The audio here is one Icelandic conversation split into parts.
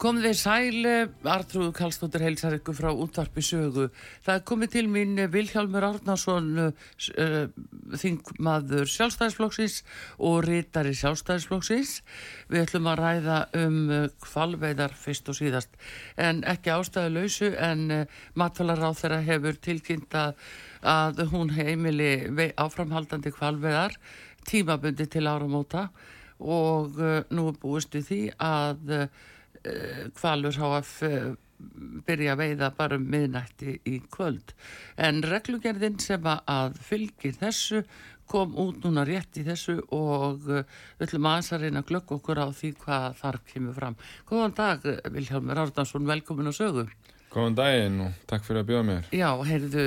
Komið þið sæli, Artrúðu Kallstóttir heilsar ykkur frá útvarpi sögu. Það er komið til mín Vilhjálmur Arnarsson, uh, þingmaður sjálfstæðisflokksins og rítari sjálfstæðisflokksins. Við ætlum að ræða um kvalveiðar fyrst og síðast. En ekki ástæðu lausu en matfælaráð þeirra hefur tilkynnt að hún heimili áframhaldandi kvalveiðar, tímabundi til áramóta og nú búist við því að Kvalur HF byrja að veiða bara um miðnætti í kvöld en reglugerðin sem að fylgir þessu kom út núna rétt í þessu og við ætlum aðeins að reyna að glögg okkur á því hvað þar kemur fram. Góðan dag Vilhelmur Árdansson, velkomin á sögu. Góðan daginn og takk fyrir að bjóða mér. Já, heyrðu,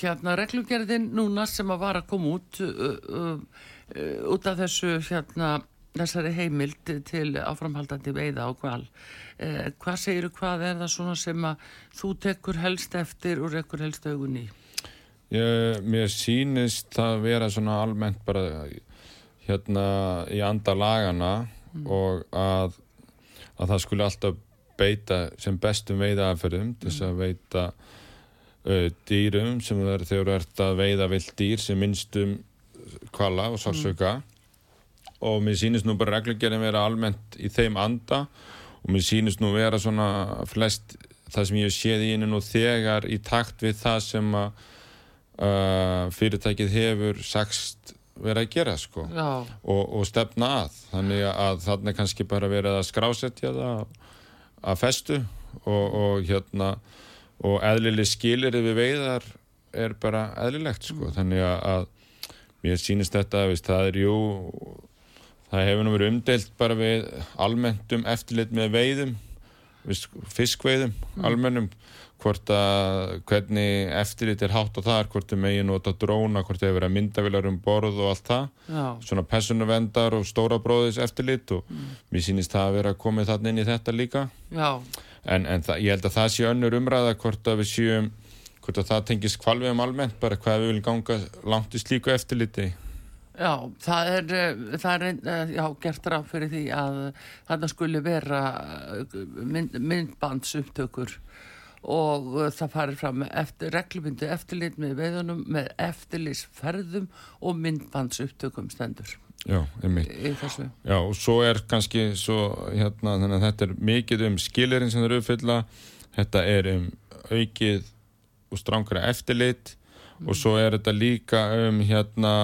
hérna reglugerðin núna sem að var að koma út uh, uh, uh, út af þessu hérna þessari heimild til áframhaldandi veiða á kval. Eh, hvað segiru, hvað er það svona sem að þú tekur helst eftir og rekkur helst augun í? Ég, mér sínist það vera svona almennt bara hérna í anda lagana mm. og að, að það skulle alltaf beita sem bestum veiðaðaferðum til þess að mm. veita uh, dýrum sem er þú ert að veiða vilt dýr sem minnstum kvala og sársöka mm og mér sýnist nú bara reglugjörðin vera almennt í þeim anda. Og mér sýnist nú vera svona flest það sem ég séð í einu nú þegar í takt við það sem að uh, fyrirtækið hefur sagst vera að gera sko. Og, og stefna að. Þannig að þannig kannski bara verið að skrásetja það að festu. Og, og hérna og eðlileg skilir við veiðar er bara eðlilegt sko. Mm. þannig að mér sýnist þetta að það er jú Það hefur nú verið umdelt bara við almenntum eftirlit með veiðum, fiskveiðum, mm. almennum, hvort að hvernig eftirlit er hátt á þar, hvort er megin nota dróna, hvort hefur verið myndavilar um borð og allt það, Já. svona personuvendar og stóra bróðis eftirlit og mm. mér sýnist það að vera að komið þarna inn í þetta líka. Já. En, en það, ég held að það sé önnur umræða hvort að við séum, hvort að það tengis kvalvegum almennt, bara hvað við viljum ganga langt í slíku eftirliti. Já, það er, eh, það er eh, já, gert ráð fyrir því að þarna skuli vera eh, mynd, myndbandsuptökur og það farir fram eftir reglumyndu eftirlit með veðunum með eftirlitsferðum og myndbandsuptökum stendur. Já, einmitt. Já, og svo er kannski svo, hérna, þannig að þetta er mikið um skilirinn sem það eru uppfylla, þetta er um aukið og stránkara eftirlit mm. og svo er þetta líka um hérna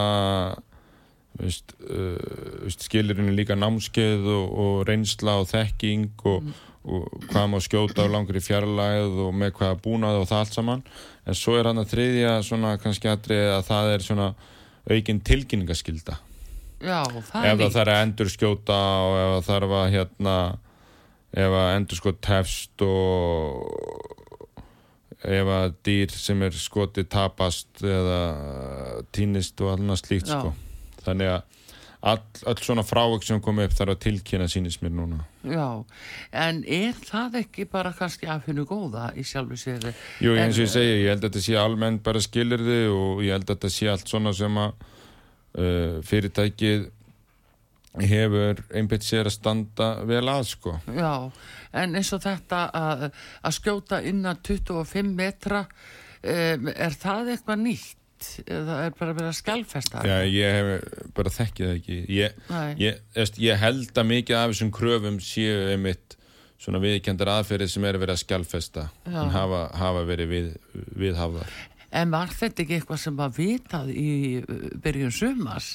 Veist, uh, er líka námskeið og, og reynsla og þekking og, mm. og hvað maður skjóta á langri fjarlæð og með hvaða búnað og það allt saman en svo er hann að þriðja svona kannski aðrið að það er svona aukinn tilkynningaskilda Já, það ef það þarf að endur skjóta og ef það þarf að hérna ef að endur skot tefst og ef að dýr sem er skotið tapast eða týnist og alveg slíkt Já. sko þannig að all, all svona frávökk sem kom upp þarf að tilkynna sínist mér núna Já, en er það ekki bara kannski af hennu góða í sjálfu sér? Jú, eins og ég segi, ég held að þetta sé almennt bara skilir þið og ég held að þetta sé allt svona sem að uh, fyrirtækið hefur einbit sér að standa vel að sko Já, en eins og þetta að, að skjóta innan 25 metra um, er það eitthvað nýtt? Eða er bara að vera skjálfesta? Já, ég hef bara þekkið það ekki. Ég, ég, ég, ég held að mikið af þessum kröfum séu einmitt svona viðkjandar aðferðið sem er að vera skjálfesta en hafa, hafa verið við, viðhafðar. En var þetta ekki eitthvað sem var vitað í uh, byrjun sumars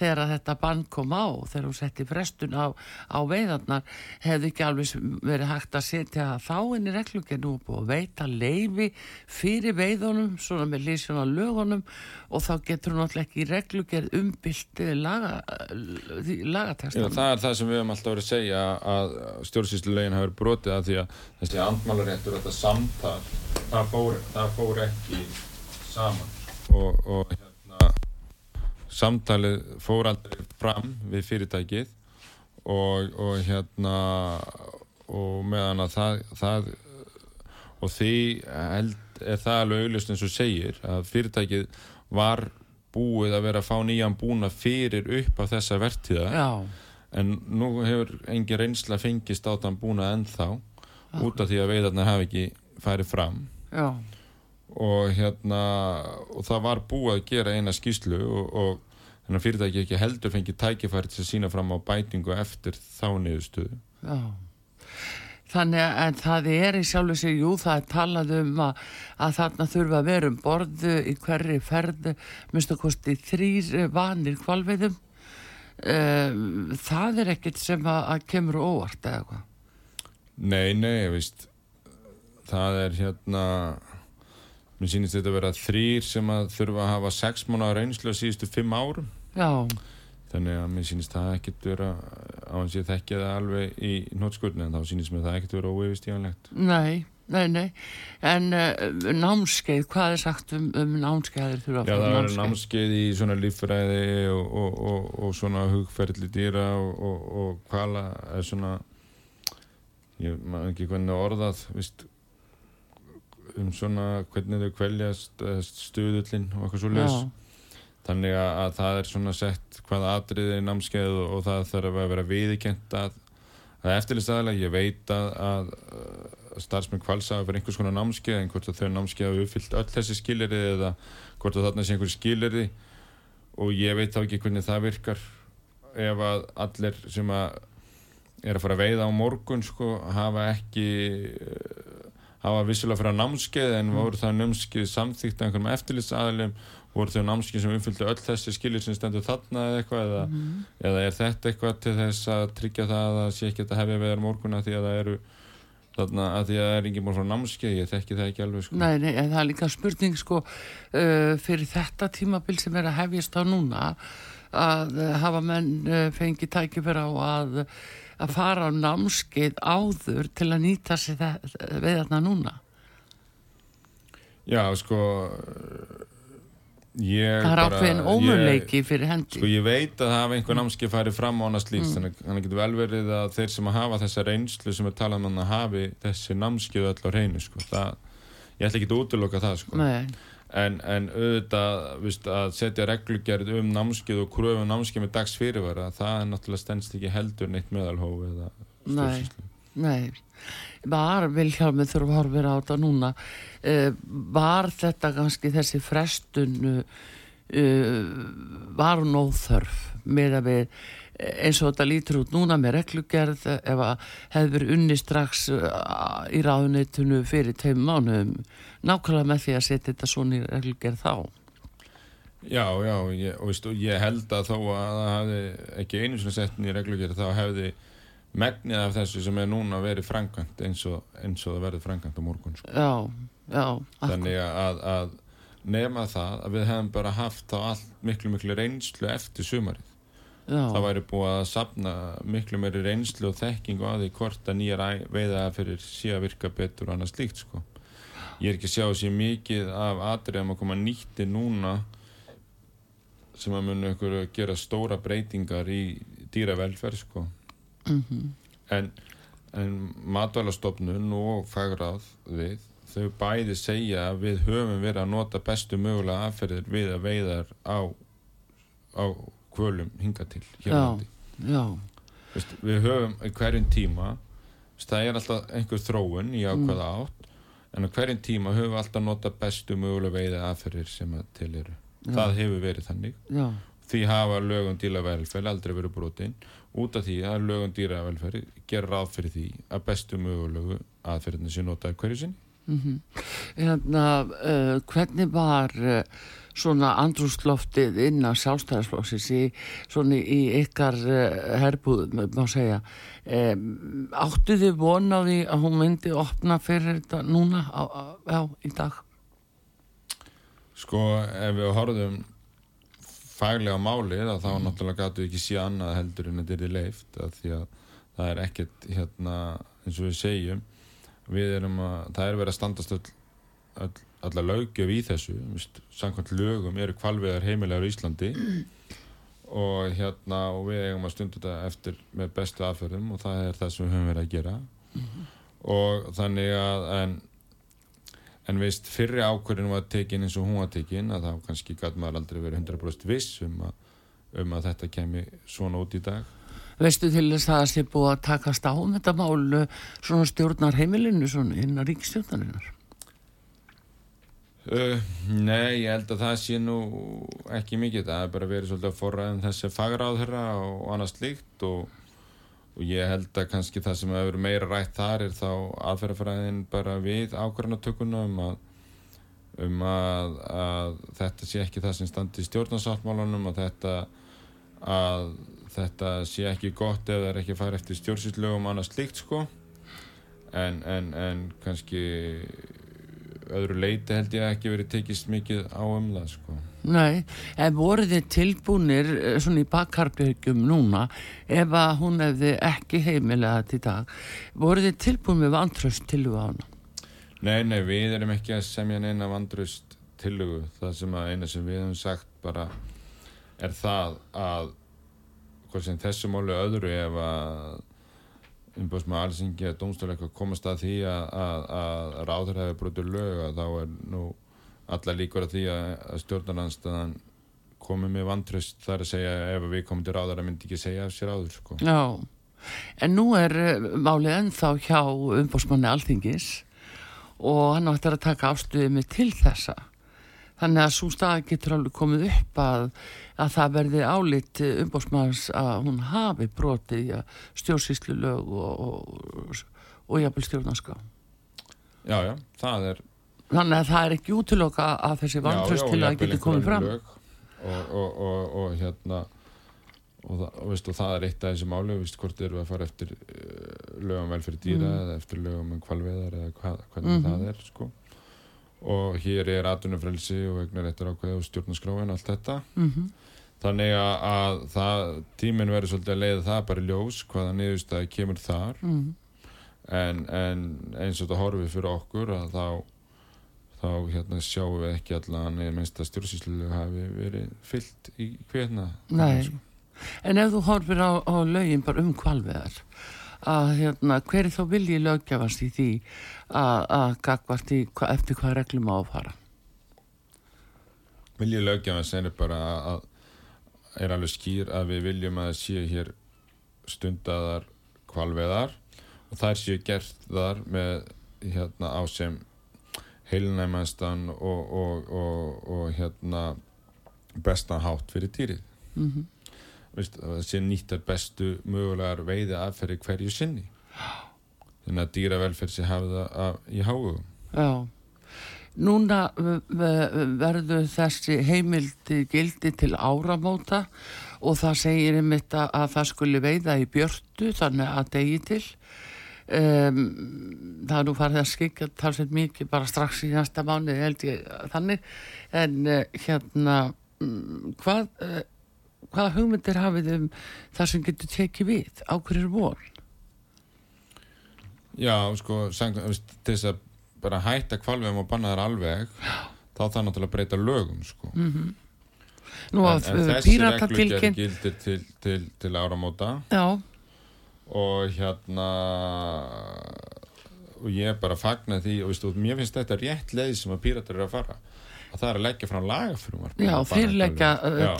þegar þetta bann kom á, þegar hún setti frestun á, á veiðarnar, hefði ekki alveg verið hægt að setja þá inn í reglugjörn og búið að veita leifi fyrir veiðunum, svona með lísjón á lögunum og þá getur hún alltaf ekki í reglugjörn umbylt laga, lagatestan. Það er það sem við höfum alltaf verið að segja að stjórnsýslulegin hafi brotið að því að þessi andmálaréttur, þetta samtal, það fór, það fór ekki saman og, og samtalið fór aldrei fram við fyrirtækið og, og hérna og meðan að það, það og því held, er það alveg auðvist eins og segir að fyrirtækið var búið að vera að fá nýjan búna fyrir upp af þessa vertíða. Já. en nú hefur engin reynsla fengist á þann búna ennþá út af því að veidarna hafi ekki farið fram. Já og hérna og það var búið að gera eina skýslu og, og þannig að fyrirtæki ekki heldur fengið tækifæri til að sína fram á bætingu eftir þá niðurstöðu Já Þannig að það er í sjálfu sig, jú, það er talað um að, að þarna þurfa að vera um borðu í hverri ferðu, minnst að kosti þrýr vanir kvalveiðum. Það er ekkert sem að, að kemur óvart eða hvað? Nei, nei, ég veist, það er hérna, mér sýnist þetta að vera þrýr sem að þurfa að hafa sex mánu reynslu á síðustu fimm árum. Já. Þannig að mér sýnist það ekkert vera á hans ég þekki það alveg í nótskurni en þá sýnist mér það ekkert vera óeyfistíðanlegt. Nei, nei, nei. En uh, námskeið, hvað er sagt um, um námskeiðir þurfa að Já, fara það verður námskeið í svona líffræði og, og, og, og svona hugferðli dýra og hvala er svona ég maður ekki hvernig orðað vist, um svona hvernig þau kveljast stuðullin og eitthvað svo les þannig að, að það er svona sett hvaða atriði er námskeið og, og það þarf að vera viðkjent að það er eftirlistæðilega, ég veit að, að, að starfsmenn kvalsa fyrir einhvers konar námskeið en hvort að þau námskeið hafa uppfyllt öll þessi skilirði eða hvort að þarna sé einhver skilirði og ég veit þá ekki hvernig það virkar. Ef að allir sem að er að fara að veiða á morgun sko, hafa ekki hafa vissulega fyrir að námskeið en voru það námskeið samþýtt einhverjum eftirlitsaðalim voru þau námskeið sem uppfylltu öll þessi skilir sem stendur þarna eða eitthvað eða, Mhm. eða er þetta eitthvað til þess að tryggja það að það sé ekki að hefja veðar morguna því að það eru þarna að því að það er engin búin frá námskeið? Ég þekki það ekki alveg sko. Nei, nei, en það er líka spurning sko uh, fyrir þetta tímabil sem er að hefjast á núna að uh, hafa menn uh, fengið tækifæra á að, að fara á námskeið áður til að nýta sér við þarna núna. Já, sko ég Það er ákveðin ómurleiki fyrir hendi. Sko ég veit að það hafa einhver námskeið farið fram á annars líks Mm. þannig þannig getur vel verið að þeir sem að hafa þessa reynslu sem er talað um að hafi þessi námskeið öll á reynu sko. það, ég ætla ekki að útiloka það sko. Nei, en, en auðvitað viðst, að setja reglugerð um námskeið og kröfu um námskeið með dags fyrirvara það er náttúrulega stendst ekki heldur neitt meðalhóf eða Nei. nei. Var Vilhjálmið þurfa að horfa á þetta núna. Uh, var þetta kannski þessi frestun uh, var hún óþörf með að við eins og þetta lítur út núna með reglugerð ef að hefði verið unni strax uh, í ráðuneytunu fyrir tveim mánuðum nákvæmlega með því að setja þetta svona í reglugerð þá. Já, já, ég, og veistu, ég held að þó að það hefði ekki einu svona settin í reglugerð þá hefði megnið af þessu sem er núna verið framkvæmt eins og, eins og það verið framkvæmt á morgun sko. Já, já. þannig að, að nema það að við hefum bara haft þá allt miklu miklu reynslu eftir sumarið já. það væri búið að sapna miklu meiri reynslu og þekkingu á því hvort að nýjar veiða fyrir sé að virka betur og annað slíkt sko. ég er ekki að sjá sér mikið af atriðum að koma nýtti núna sem að munu ykkur að gera stóra breytingar í dýravelferð sko. Mm en, en matvælastofnun og fagráð við þau bæði segja að við höfum verið að nota bestu mögulega aðferðir við að veiðar á, á kvölum hinga til Já. Já, Veist, við höfum hverjum tíma það er alltaf einhver þróun í ákvaða átt en hverjum tíma höfum við alltaf nota bestu mögulega veiða aðferðir sem að til eru. Það hefur verið þannig. Já, því hafa lögum dýravelferð aldrei verið brotin. Út af því að lögum dýravelferð ger ráð fyrir því að bestu mögulegu aðferðinu sé notaði hverju sinni Hérna, uh, hvernig var uh, svona andrúsloftið inn á sjálfstæðarsflóksins í, í ykkar uh, herbúðum, má segja. Um, áttu þið vonaði að hún myndi opna fyrir þetta núna á, á, á, í dag? Sko, ef við horfum faglega málið að þá náttúrulega gætu ekki sé annað heldur en þetta er í leift að því að það er ekkert hérna eins og við segjum við erum að, það er verið að standast öll, öll, alla lögjöf í þessu. Vist, samkvæmt lögum eru kvalviðar heimilegar í Íslandi. Og hérna og við eigum að stunda þetta eftir með bestu aðferðum og það er það sem við höfum verið að gera. Og þannig að en, en veist fyrri ákvörðin var tekin eins og hún var tekin að þá kannski gæti maður aldrei verið 100% viss um að, um að þetta kemi svona út í dag Veistu til þess að það sé búið að takast á um þetta málu svona stjórnar heimilinu svona innan ríkstjórnarinnar? Uh, nei, ég held að það sé nú ekki mikið, það er bara verið svolítið að forraðin þessi fagráð þeirra og annað slíkt og, og ég held að kannski það sem hefur meira rætt þar er þá aðferðafræðin bara við ákvarðanatökuna um að um að, að þetta sé ekki það sem standi í stjórnarsáttmálunum og þetta að þetta sé ekki gott ef það er ekki að fara eftir stjórnsýtlögum annað slíkt sko en, en, en kannski öðru leiti held ég ekki verið tekist mikið á um það sko Nei, en voru þið tilbúnir eh, svona í bakkarbyggum núna ef að hún hefði ekki heimilega þetta í dag voru þið tilbúin með vantröst til þú á hana? Nei, nei, við erum ekki að semja neina vandrust tillögu. Það sem að eina sem við hefum sagt bara er það að hvað sem þessu máli öðru ef að umbúðsmaður allsingi að eitthvað komast að því að, að, að ráður hefur brotur lög að þá er nú alla líkur að því að, að stjórnarlandstæðan komið með vantröst þar að segja ef við komum til ráðar að myndi ekki segja af sér áður sko. Já, en nú er eh, málið ennþá hjá umbúðsmanni Alþingis og hann áttur að taka afstöðið mig til þessa þannig að svo stað getur alveg komið upp að, að það verði álit umbósmanns að hún hafi brotið ja, stjórnsýslu lög og, og, og jafnvel stjórnarská Já, já, það er Þannig að það er ekki útiloka að þessi vantröst til að geti komið fram lög, og, og hérna og það, og, veist, og það er eitt af þessi máli og hvort eru að fara eftir uh, lögum vel fyrir dýra mm. eða eftir lögum um kvalveðar eða hva, hvernig mm -hmm. það er sko. Og hér er atvinnufrelsi og vegna réttur ákveð og stjórnaskráin allt þetta mm -hmm. þannig að, að það, tíminn verður svolítið að leiða það bara í ljós hvaða niðurstæði kemur þar -hmm. en, en eins og þetta horfið fyrir okkur að þá þá hérna sjáum við ekki allan eða minnst að stjórnsýslu hafi verið fyllt í hverna Nei. En ef þú horfir á, á lögin bara um kvalveðar að hérna, hver er þá viljið lögjafast í því að, að gagvart í hva, eftir hvað reglum á að fara? Viljið lögjafast er bara að er alveg skýr að við viljum að séu hér stundadar kvalveðar og það séu gert þar með hérna á sem heilnæmastan og, og, og, og hérna bestan hátt fyrir dýrið Mm -hmm. Það sé nýttar bestu mögulegar veiði aðferði hverju sinni. Þannig að dýravelferð sé hafða að, í háugum Já. Núna verður þessi heimildi gildi til áramóta og það segir um þetta að það skulle veiða í björtu þannig að degi til. Um, það er nú farið að skikja talsveit mikið bara strax í næsta mánu held ég þannig. En uh, hérna um, hvað uh, hvaða hugmyndir hafið um það sem getur tekið við á hverju von? Já, sko, þess að bara hætta kvalvegum og banna þar alveg þá það náttúrulega breyta lögum sko. Mm -hmm. Nú en, en þessi reglugjörn gildir til, til, til áramóta Já. og hérna og ég bara fagna því og veistu, mér finnst þetta rétt leið sem að píratar eru að fara að það er að leggja fram lagafrumvarp Já, þeir leggja,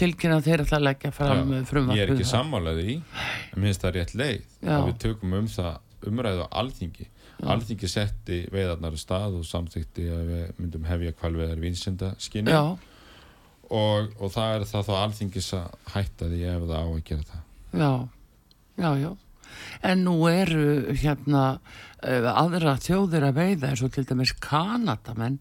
tilkynna þeir að það leggja fram Já, frumvarp Ég er ekki sammálaði í en minnst það rétt leið. Já. að við tökum um það umræðu á alþingi. Alþingi setti veiðarnar stað og samþykti að við myndum hefja kvalveðar vinsinda skinni Já, og, og það er það þá alþingis að hætta því ef það á að gera það. Já, já, já En nú eru hérna uh, aðra þjóðir að veiða eins og til dæmis Kanadamenn,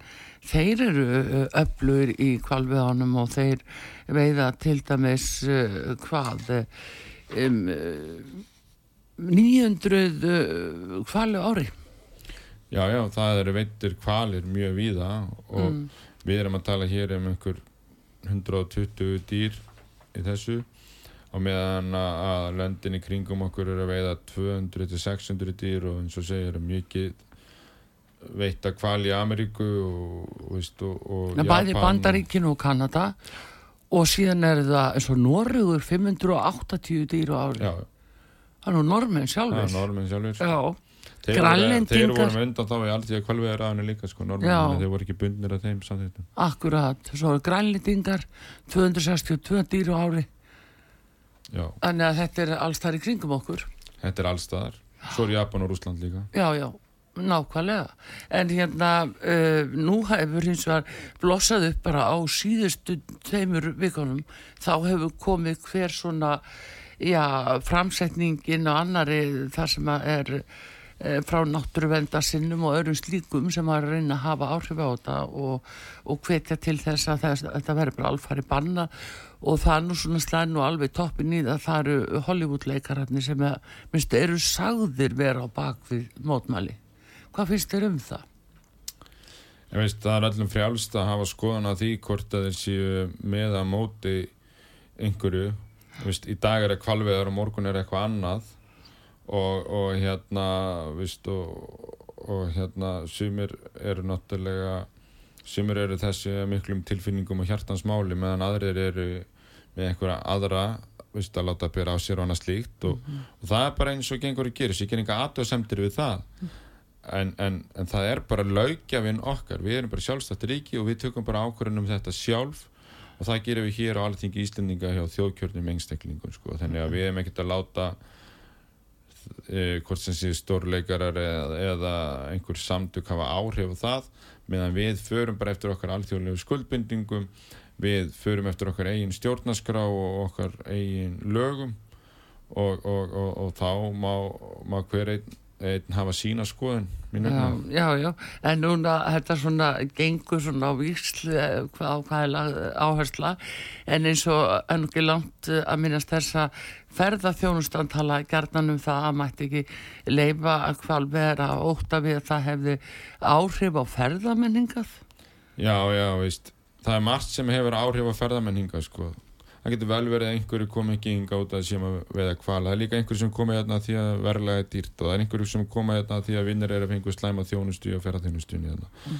þeir eru uh, öflur í kvalviðánum og þeir veiða til dæmis uh, hvað um, 900 kvali ári. Já, já, það eru veitir kvalir mjög víða og Mm. við erum að tala hér um einhver 120 dýr í þessu og meðan að að löndin í kringum okkur eru að veiða 200-600 dýr og eins og segir er mikið veita kval í Ameríku og, veist, og, og Ja, bæði Bandaríkinu og Kanada og síðan er það eins og Norrögur 580 dýr á ári. Já, Það er nú normenn það sjálfur. er normenn sjálfur. Já, Þeir voru, undan þá í aldrei að kvalviðar aðinu líka sko, normenn, Já. þeir voru ekki bundnir af þeim samþýttum. akkurat. Svo eru grænlendingar 262 dýr á ári. Þannig að þetta er alls þar í kringum okkur. þetta er allstaðar. Svo er Japan og Rúsland líka. Já, já, nákvæmlega. En hérna, uh, nú hefur hins vegar blossað upp bara á síðustu tveimur vikunum. Þá hefur komið hver svona, já, framsetningin og annari þar sem að er uh, frá náttúruvenda sinnum og öðrum slíkum sem að reyna að hafa áhrif á þetta og, og hvetja til þess að þess, þetta verður bara alfari banna og það er nú svona slæðin og alveg toppin í það það eru Hollywood-leikararnir sem að, minnst, eru sagðir vera á bakvið mótmæli. Hvað finnst þér um það? Ég veist, það er öllum frjálst að hafa skoðan á því hvort að þeir séu með að móti einhverju. Þú Veist, í dag er það kvalveðar og morgun er eitthvað annað og, og hérna, veist, og, og hérna, sumir eru náttúrulega, sumir eru þessi miklum tilfinningum og hjartansmáli meðan aðrir eru með einhverja aðra, veist, að láta bera á sér og annað slíkt og, og það er bara eins og gengur að gera, ég ger enga aðtöðsemtir við það. En, en, en það er bara laugjafinn okkar. Við erum bara sjálfstætt ríki og við tökum bara ákvörðunum þetta sjálf og það gerum við hér á alþingi Íslendinga hjá þjóðkjörnum engsteklingum sko. þannig að við erum ekkert að láta e, hvort sem sé stórleikarar eða, eða einhver samtök hafa áhrif á það meðan við förum bara eftir okkar alþjóðlegu skuldbindingum við förum eftir okkar eigin stjórnaskrá og okkar eigin lögum. Og, og, og, og þá má, má hver einn einn hafa sína skoðun Já, já, já, en núna þetta svona gengur svona á víslu hvað, á hvað lag, áhersla. En eins og enn ekki langt eh, að minnast þess að ferða þjónustan tala gerðan um það að mætti ekki leifa að hvað vera óta við að það hefði áhrif á ferðamenningað? Já, já, veist það er margt sem hefur áhrif á ferðamenninga sko. Það getur vel verið að einhverju komi ekki út að sem að veða kvala það er líka einhverju sem komi hérna því að verðlega er dýrt og það er einhverju sem komi hérna því að vinnir er að fengu slæma þjónustu og ferðarþjónustunni hérna.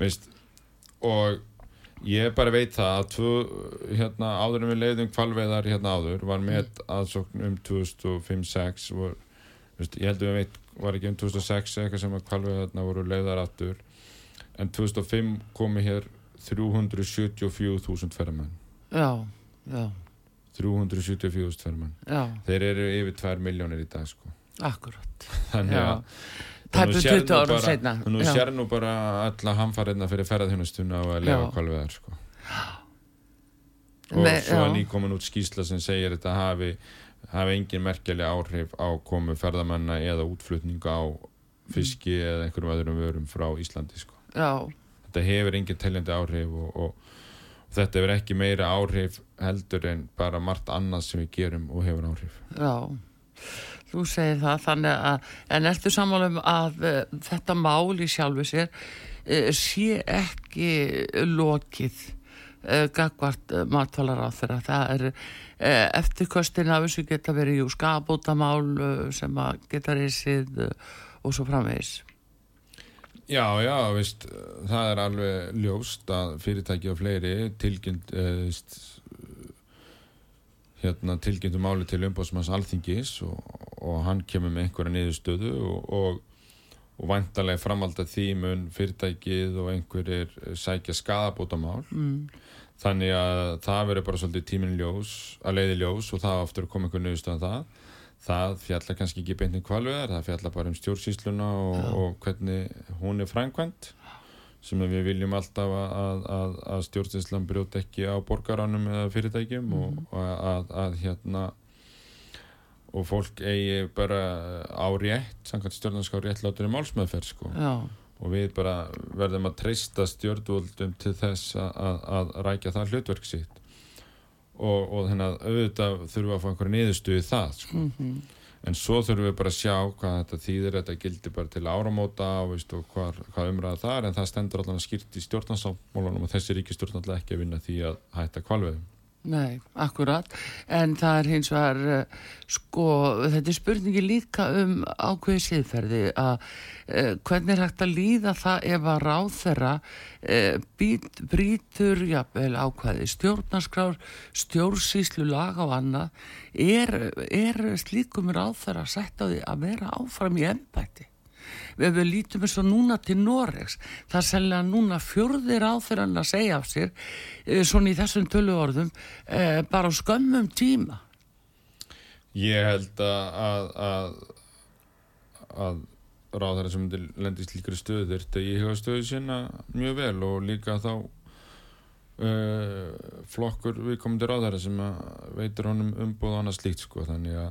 veist og ég bara veit það að tvö, hérna, áður en við leiðum kvalveðar hérna áður var með aðsókn um 2005-06 vor, veist, ég heldur við veit var ekki um 2006 eitthvað sem að kvalveðarna voru leiðar aftur. En 2005 komi hér 374.000 ferðamenn. Já, já, 374.000 ferðamenn já, þeir eru yfir 2 miljónir í dag sko. akkurat. Þannig að sérð 20 nú árum bara- seinna, nú sér nú bara alla hamfariðna fyrir ferðarþjónustuna og að lefa kvalveðar sko. og Nei, svo er nýkomin út skýsla sem segir þetta hafi, hafi engin merkjali áhrif á komu ferðamanna eða útflutninga á fiski eða einhverjum öðrum vörum frá Íslandi sko. Þetta hefur engin teljandi áhrif og, og, og þetta hefur ekki meira áhrif heldur en bara margt annað sem við gerum og hefur áhrif. Já, þú segir það þannig að, en ertu sammála um að uh, þetta mál í sjálfu sér uh, sé ekki lokið uh, gagvart matvalar á þeirra það er eftirkostin af þessu geta verið jú skabótamál uh, sem að geta reysið og svo framvegis Já, já, veist, það er alveg ljóst að fyrirtæki og fleiri tilkynnt eh, hérna, tilkynntu máli til umbóðsmanns alþingis og, og hann kemur með einhverja niðurstöðu og, og, og væntalega framvalda því mun fyrirtækið og einhverjir sækja skadabótamál mm. þannig að það verður bara svolítið tíminn ljós að leiði ljós og það aftur kom einhver niðurstöðan það það fjalla kannski ekki beintin kvalveðar, það fjalla bara um stjórnsýsluna og, og hvernig hún er frænkvæmt sem við viljum alltaf að, að, að, stjórnsýslan brjóta ekki á borgaranum eða fyrirtækjum og, og að, að hérna og fólk eigi bara á rétt, samkvæmt stjórnarská réttlátur í málsmeðferð sko. Já, og við bara verðum að treysta stjórnvöldum til þess að, að, að rækja það hlutverk sitt og, og þannig að auðvitað þurfum við að fá einhverja niðurstöðu það sko. en svo þurfum við bara að sjá hvað þetta þýðir, þetta gildir bara til áramóta og, veist, og hvað, hvað umræða það er en það stendur allan að skýrt í stjórnarsámólanum og þessi ríkistjórn alltaf ekki að vinna því að hætta kvalveðum nei, akkurat. En það er hins vegar uh, sko, þetta er spurningi líka um ákveði siðferði að uh, hvernig er hægt að líða það ef að ráð þeirra uh, být, brítur jafnvel ákveði stjórnarskrár stjórnsýslu laga og annað. Er, er slíkum ráð þeirra sett á því að vera áfram í ennbætti ef við lítum eins og núna til Noregs. Það selga núna fjörðir á þeirra að segja af sér eh, svona í þessum tölu orðum eh, bara á skömmum tíma. Ég held að að, að, ráðara sem myndir lendi í slíkri stöðu þurfti að ég hefa stöðu sinna mjög vel og líka þá uh, flokkur viðkomandi ráðara sem að veitur honum umbúð og annað slíkt sko. Þannig að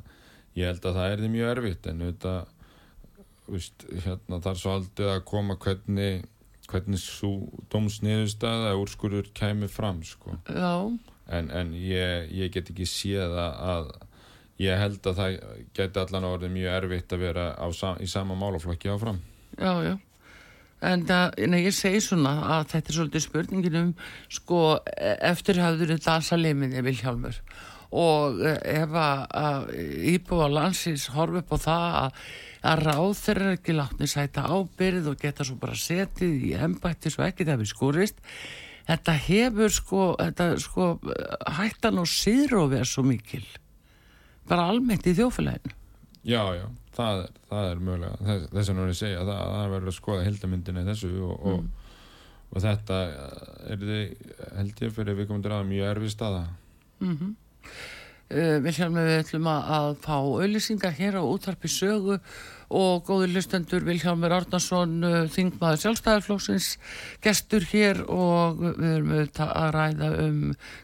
ég held að það er því mjög erfitt en þetta veist, hérna, það er svo aldrei að koma hvernig hvernig svo dómsniðurstaða úrskurður kæmi fram sko. En, en ég, ég get ekki séð að, að ég held að það geti allan orðið mjög erfitt að vera á, í sama málaflokki áfram. Já, já. En það, nei, ég segi svona að þetta er svolítið spurningin um sko, eftirhafður er dansaliminni Vilhjálmur og eh, ef að, að íbúa landsins horfi upp á það að, að ráð þeirra er ekki látni sæta ábyrð og geta svo bara setið í embætti svo ekki það við skurist þetta hefur sko, þetta, sko hættan og síðrófi er svo mikil. Bara almennt í þjófélaginu já, já, það er, það er mögulega þess, þess að núna ég segja það, það verður að skoða hildamyndina í þessu og, og, og þetta er þið held ég fyrir við komum til að mjög erfið staða. Uh, Vilhjálmur við ætlum að, fá auðlýsingar hér á útvarpi sögu og góður lustendur Vilhjálmur Árnason uh, þingmaður sjálfstæðarflóksins gestur hér og við erum auðvitað að ræða um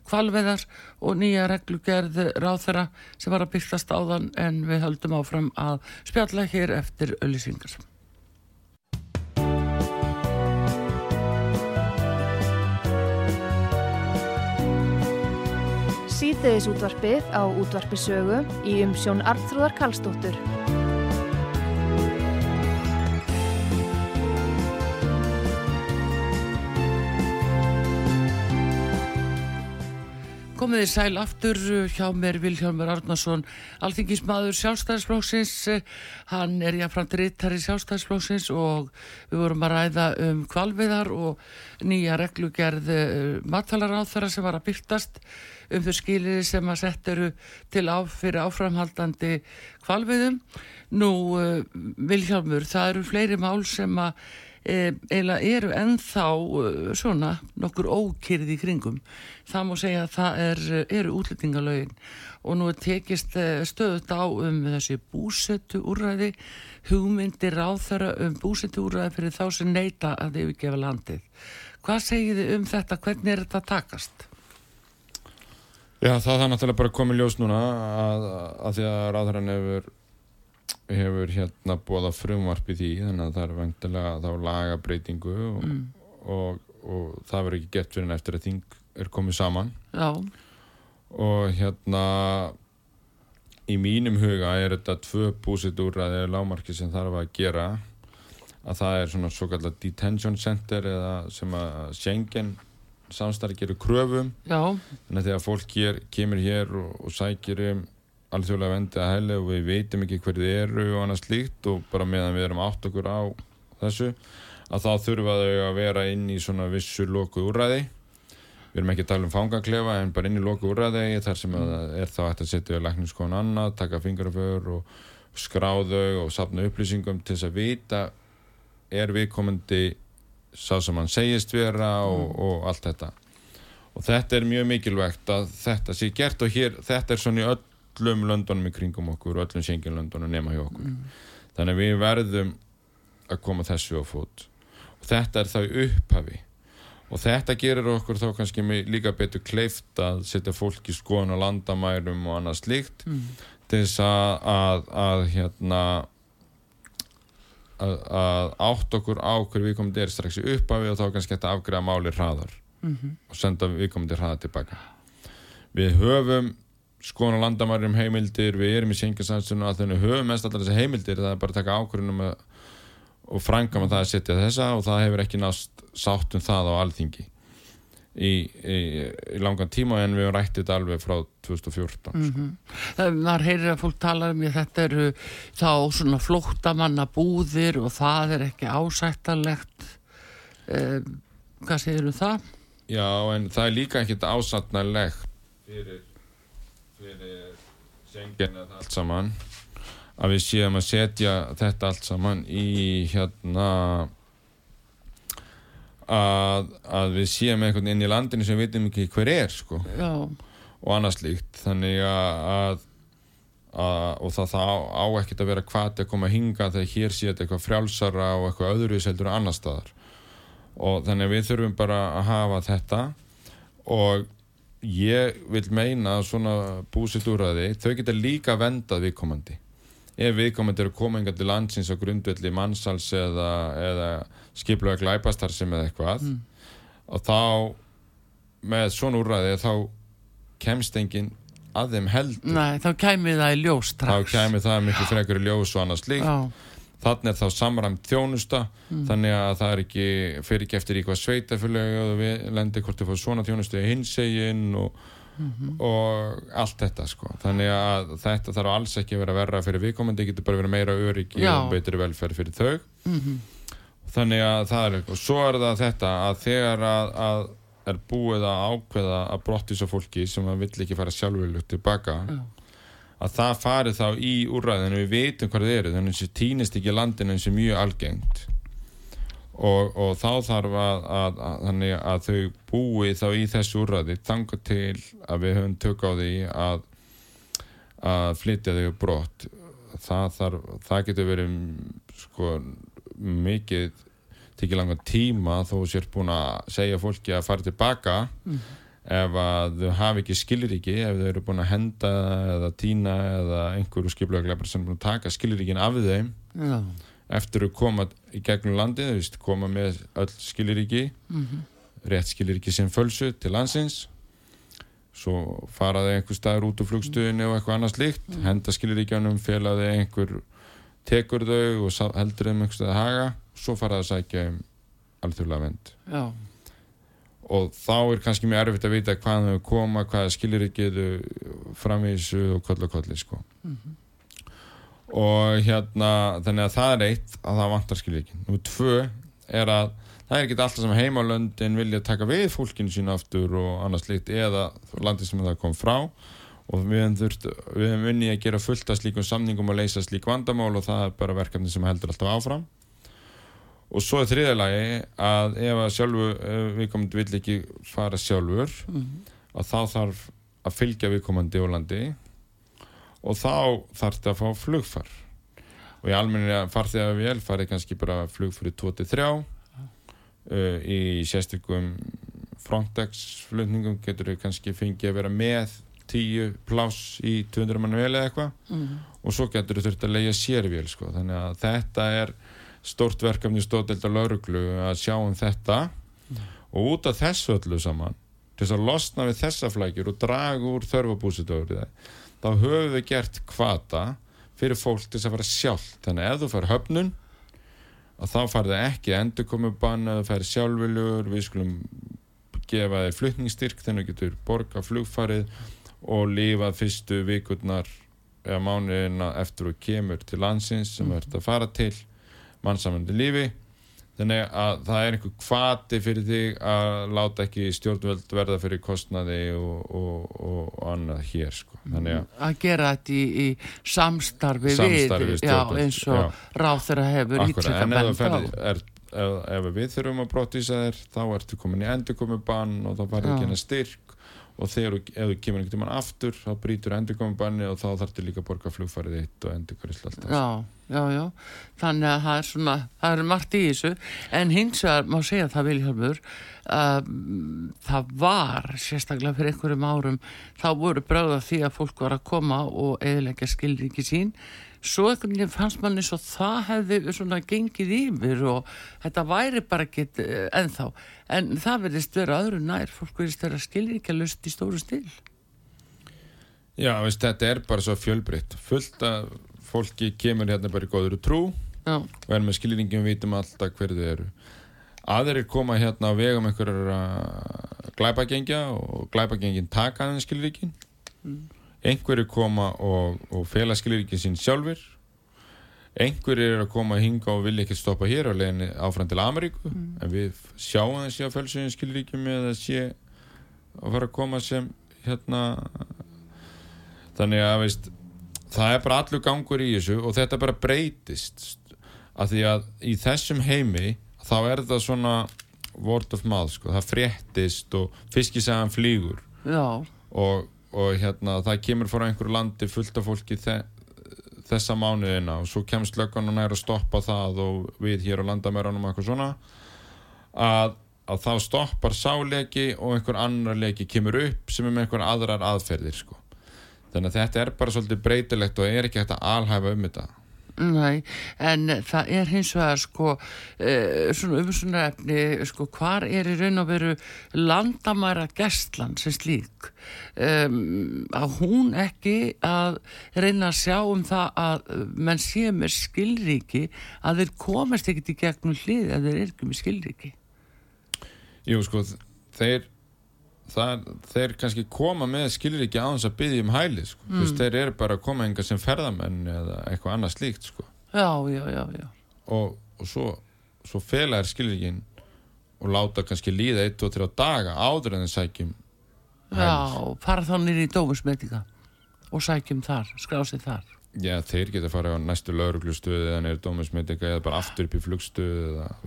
kvalveðar og nýja reglugerð ráþera sem var að byrtast áðan en við höldum áfram að spjalla hér eftir auðlýsingar. Síðdeðis útvarpið á útvarpi sögu í umsjón Arnþróðar Karlsdóttur. Komið þið sæl aftur hjá mér Vilhjálmur Arnason, alþingismadur sjálfstæðisflóksins, hann er jáfnframt rittari sjálfstæðisflóksins og við vorum að ræða um kvalviðar og nýja reglugerð matfælaráþara sem var að byrtast um þau skilir sem að sett eru til á, fyrir áframhaldandi kvalviðum. Nú, uh, Vilhjálmur, það eru fleiri mál sem að e, eiginlega eru ennþá uh, svona nokkur ókyrði í kringum það má segja að það er, eru útlendingalögin og nú tekist stöðut á um þessi búsettu úrræði hugmyndir á þeirra um búsettu úrræði fyrir þá sem neyta að yfirgefa landið hvað segir þið um þetta, hvernig er þetta takast? Já, það er náttúrulega bara komið ljós núna að, að því að ráðherran hefur hefur hérna bóða frumvarp í því þannig að það er vantilega þá lagabreitingu og, og, og það verður ekki gett fyrir en eftir að þing er komið saman. Já, og hérna í mínum huga er þetta tvö búsitúrraði lámarki sem þarf að gera að það er svona svo kallar detention center eða sem að Schengen samstarf gerir kröfum. Já, þannig að þegar fólk hér, kemur hér og, og sækir um alþjóðlega vendi að hella og við veitum ekki hverju þið eru og annað slíkt og bara meðan við erum átt okkur á þessu að þá þurfa þau að vera inn í svona vissu loku úrræði. Við erum ekki að tala um fangaklefa en bara inn í loku úrræði þar sem er þá hægt að setja lækniskon annað, taka fingraför og skráðau og sapna upplýsingum til þess að vita er viðkomandi sá sem hann segist vera og, og allt þetta. Og þetta er mjög mikilvægt að þetta sé gert og hér, þetta er svona í öllum löndunum í kringum okkur og öllum senginlöndunum nema hjá okkur. Þannig að við verðum að koma þessu á fót. Og þetta er þá upphafi. Og þetta gerir okkur þá kannski líka betur kleift að setja fólk í skoðun á landamærum og annað slíkt til þess að, að, að hérna að, að átt okkur á hver viðkomandi er strax í upphafi og þá er kannski hægt að afgræða máli hraðar -hmm. og senda viðkomandi hraðar tilbaka við höfum skona landamæri um heimildir við erum í sengjastæðstunum að þau höfum mest allar þessi heimildir það er bara að taka ákvörðunum og frangama það að setja þessa og það hefur ekki nást sátt um það á alþingi í, í, í langan tíma en við rættið þetta alveg frá 2014 mm -hmm. Það var heyrir að fólk tala um þetta eru þá svona flóttamanna búðir og það er ekki ásættalegt eh, hvað segir um það? Já en það er líka ekkit ásættalegt fyrir fyrir sengina allt saman að við séum að setja þetta allt saman í hérna að, að við séum einhvern inn í landinu sem við veitum ekki hver er sko. Og annars líkt þannig að, að og það, það á, á ekkert að vera hvað að koma að hinga þegar hér sé þetta eitthvað frjálsara og eitthvað öðru seldur á annar staðar. Og þannig að við þurfum bara að hafa þetta. Og ég vil meina að svona búsitt úr að þið, þau geta líka vendað viðkomandi. Ef viðkomandi eru kominga til landsins á grundvelli mannsals eða, eða skiplega glæpastar sem eða eitthvað mm. og þá með svona úrræði þá kemst enginn að þeim heldur Nei, þá kemur það í ljós strax þá kemur það miklu frekar í ljós og annars líkt þannig er þá samræmt þjónusta mm. þannig að það er ekki fyrir ekki eftir í hvað sveitafjölu og við lendir hvort þau fá svona þjónustu í hinsegin og mm -hmm. og allt þetta sko þannig að þetta þarf alls ekki að vera verra fyrir viðkomandi, getur bara verið meira öryggi Já. og betri velferð fyrir þau mm -hmm. Þannig að það er og svo er það þetta að þegar að, að er búið að ákveða að brotti svo fólki sem að vill ekki fara sjálfurlugt tilbaka Já. að það fari þá í úrræðinu. Við veitum hvað það eru. Þannig að það týnist ekki landinu eins og mjög algengt. Og, og þá þarf að, að, að, að þau búi þá í þessu úrraði þanga til að við höfum tök á því að flytja þau brott. Það, þarf, það getur verið sko mikið tekið langa tíma þó sér búin að segja fólki að fara tilbaka mm. ef að þau hafi ekki skiliríki ef þau eru búin að henda eða týna eða einhverju skiplega sem búin að taka skiliríkin af þeim Já eftir að koma í gegnum landið, veist, koma með öll skiliríki mm -hmm. rétt skiliríki sem fölsu til landsins svo faraði einhver staður út úr flugstuðinu og eitthvað annars líkt -hmm. henda skiliríkjanum, felaði einhver tekur þau og heldur þeim einhver stað að haga svo faraði að sækja um alþjóðlega vend Já. og þá er kannski mjög erfitt að vita hvaðan þau koma, hvaða skiliríkið framvísu og koll og kolli sko. Mm -hmm og hérna þannig að það er eitt að það vantar skilvíkin og tvö er að það er ekki alltaf sem heimalöndin vilja taka við fólkinu sín aftur og annars litt eða landið sem það kom frá og við hefum þurft, við hefum unni að gera fullt af slíkum samningum og leysa slík vandamál og það er bara verkefni sem heldur alltaf áfram. Og svo er þriðalagi að ef að sjálfu við komum vil ekki fara sjálfur mm -hmm. að þá þarf að fylgja viðkomandi í Ólandi og þá þarf þetta að fá flugfar. Og í almenni farþið að vel farið kannski bara flug fyrir 23 uh, í sérstökum Frontex flutningum getur þau kannski fengið að vera með 10 pláss í 200 mann vel eða eitthvað mm. og svo getur þau þurft að leia sérvél sko. þannig að þetta er stort verkefni stóðdelt á lauruglu að sjá um þetta mm. og út af þessu öllu saman til þess að losna við þessa flækjur og draga úr þörfabúsitöður þá höfum við gert kvata fyrir fólk til að fara sjálf þannig að ef þú far höfnun að þá farið ekki endurkomubann að þú fær sjálfviljur við skulum gefa þér flutningsstyrk þannig að þú getur borga flugfarið og lífa fyrstu vikurnar eða mánuðina eftir þú kemur til landsins sem þú ert að fara til mannsamöndi lífi. Þannig að það er einhver kvati fyrir þig að láta ekki stjórnvöld verða fyrir kostnaði og, og, og annað hér sko. að, að gera þetta í, í samstarfi, samstarfi við já, eins og ráð þeirra hefur ítrekka bent á. ef, ef við þurfum að brotísa þér þá ertu komin í endurkomubann og þá farið ekki hennar styrk og þegar þú kemur einhvern tíman aftur þá brítur endurkomubanni og þá þarf þér líka að borga flugfarið eitt og endurkvæðislega alltaf Já já, já, þannig að það er svona, það er margt í þessu, en hins vegar má segja það Viljálfur um, það var sérstaklega fyrir einhverjum árum þá voru bráða því að fólk var að koma og eðilegja skilriki sín svo einhvern veginn fannst manni svo það hefði svona gengið yfir og þetta væri bara ekkit uh, ennþá. En það verðist vera öðru nær fólk verðist vera skilrikja lust í stóru stil. Já, veist, þetta er bara svo fjölbreytt. Fullt að fólki kemur hérna bara í góður trú Já, og er með skilningum vitum alltaf hverju þau eru. Aðrir koma hérna á vegum einhverjar glæpagengja og glæpagengin taka þennan skilríkin einhverju koma og, og fela skilríkin sín sjálfur einhverju er að koma að hinga og vilja ekki stoppa hér og leiðin áfram til Ameríku. En við sjáum þessi á fölsugin skilríkjum með að sé að fara að koma sem hérna þannig að veist það er bara allur gangur í þessu og þetta bara breytist. Af því að í þessum heimi þá er það svona word of mouth sko, það fréttist og fiskisagan flýgur. Já, og, og hérna það kemur frá einhverju landi fullt af fólki þe þessa mánuðina og svo kemst löggan og nær að stoppa það og við hér á landamæranum og eitthvað svona að, að þá stoppar sáleiki og einhver annar leiki kemur upp sem er með einhver aðrar aðferðir sko. þannig að þetta er bara svolítið breytilegt og er ekki hægt að alhæfa um þetta Nei, en það er hins vegar sko uh, svona umsuna efni sko hvar er í raun og veru landamæra gestlan sem slík? Um, að hún ekki að reyna að sjá um það að menn sé með skilríki að þeir komast ekkit í gegnum hlið ef þeir eru ekki með skilríki? Jú, sko, þeir það, þeir kannski koma með skilur ekki þess að byggja um hæli sko. mm. veist, þeir eru bara að koma enga sem ferðamenn eða eitthvað annað slíkt sko. Já, já, já, já og, og svo, svo fela er skilur ekki og láta kannski líða 1-2-3 daga áður en þeir sækjum Já, fara þá nýri í dómusmetinga og sækjum þar, skrásið þar Já, þeir geta fara á næstu lauruglustöðu eða neyru dómusmyndinga eða bara aftur upp í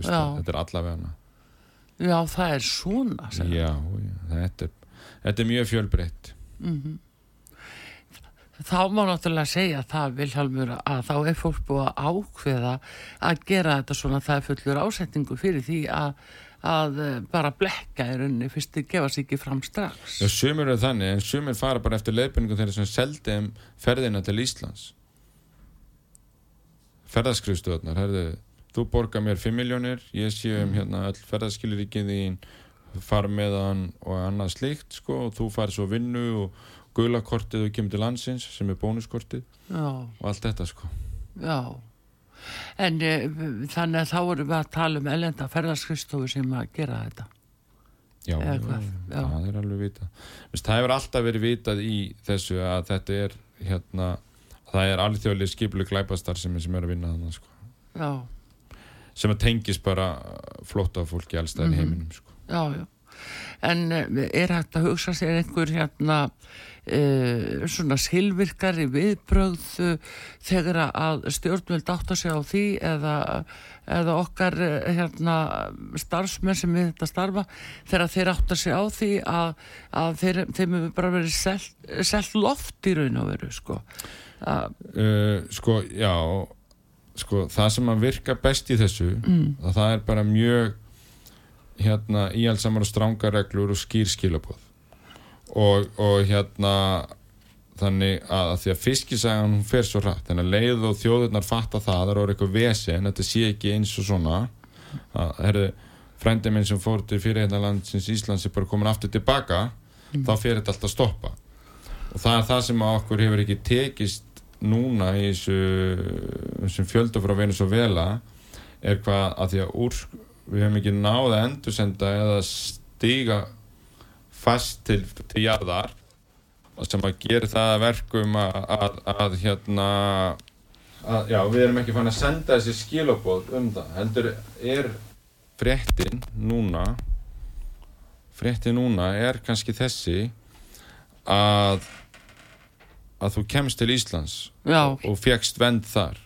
Já. þetta er allavega hana Já, það er svona Já, já, þetta er, þetta er mjög fjölbreytt. Þá má náttúrulega segja það Vilhjálmur að þá er fólk búið að ákveða að gera þetta svona það er fullur ásetningu fyrir því að, að eh, bara blekka í rauninni fyrst þið gefa sig ekki fram strax. Já, sumir eru þannig, en sumir fara bara eftir leiðbynningu þeirra sem seldi um ferðina til Íslands. Ferðaskrifstöðnar herðu, þú borgar mér 5 miljónir ég sé um hérna öll ferðaskilir ekki þín far með hann og annað slíkt sko, og þú fari svo vinnu og gulakortið og kemur til landsins sem er bónuskortið. Og allt þetta sko. Já. En e, þannig að þá erum við að tala um elenda ferðarskristofu sem að gera þetta. Já, já, já, það er alveg vitað. Vist, það hefur alltaf verið vitað í þessu að þetta er hérna, það er alþjóðlega skiplu glæpastar sem er að vinna þannig sko. Já, sem að tengis bara flótta fólki allstæðin mm heiminum sko. já, já. En e, er hægt að hugsa sér einhver hérna e, svona silvirkari viðbrögð e, þegar að stjórnvöld átt að segja á því eða, eða okkar hérna starfsmenn sem við þetta starfa þegar þeir átt að segja á því að, að þeir, þeim hefur bara verið selt, selt loft í raun og veru sko? Að, uh, sko, já sko, það sem að virka best í þessu mm. það er bara mjög hérna íhaldsamar og strángar reglur og skýr skilabóð og, og hérna þannig að, að því að fiskisagan hún fer svo rætt, þannig að leið og þjóðurnar fatta það, það er orðið eitthvað vesi en þetta sé ekki eins og svona. Að, herru, frændi minn sem fór til fyrir hérna landsins Íslands er bara komin aftur tilbaka, þá fer þetta alltaf að stoppa. Og það er það sem að okkur hefur ekki tekist núna í þessu, fjölda frá Venezuela er hvað að því að úr, við hefum ekki náða að endursenda eða stíga fast til, til jarðar sem að gera það að verkum að, að, að hérna að, já, við erum ekki fann að senda þessi skilabóð um það heldur er fréttin núna fréttin núna er kannski þessi að að þú kemst til Íslands já, og fegst vend þar.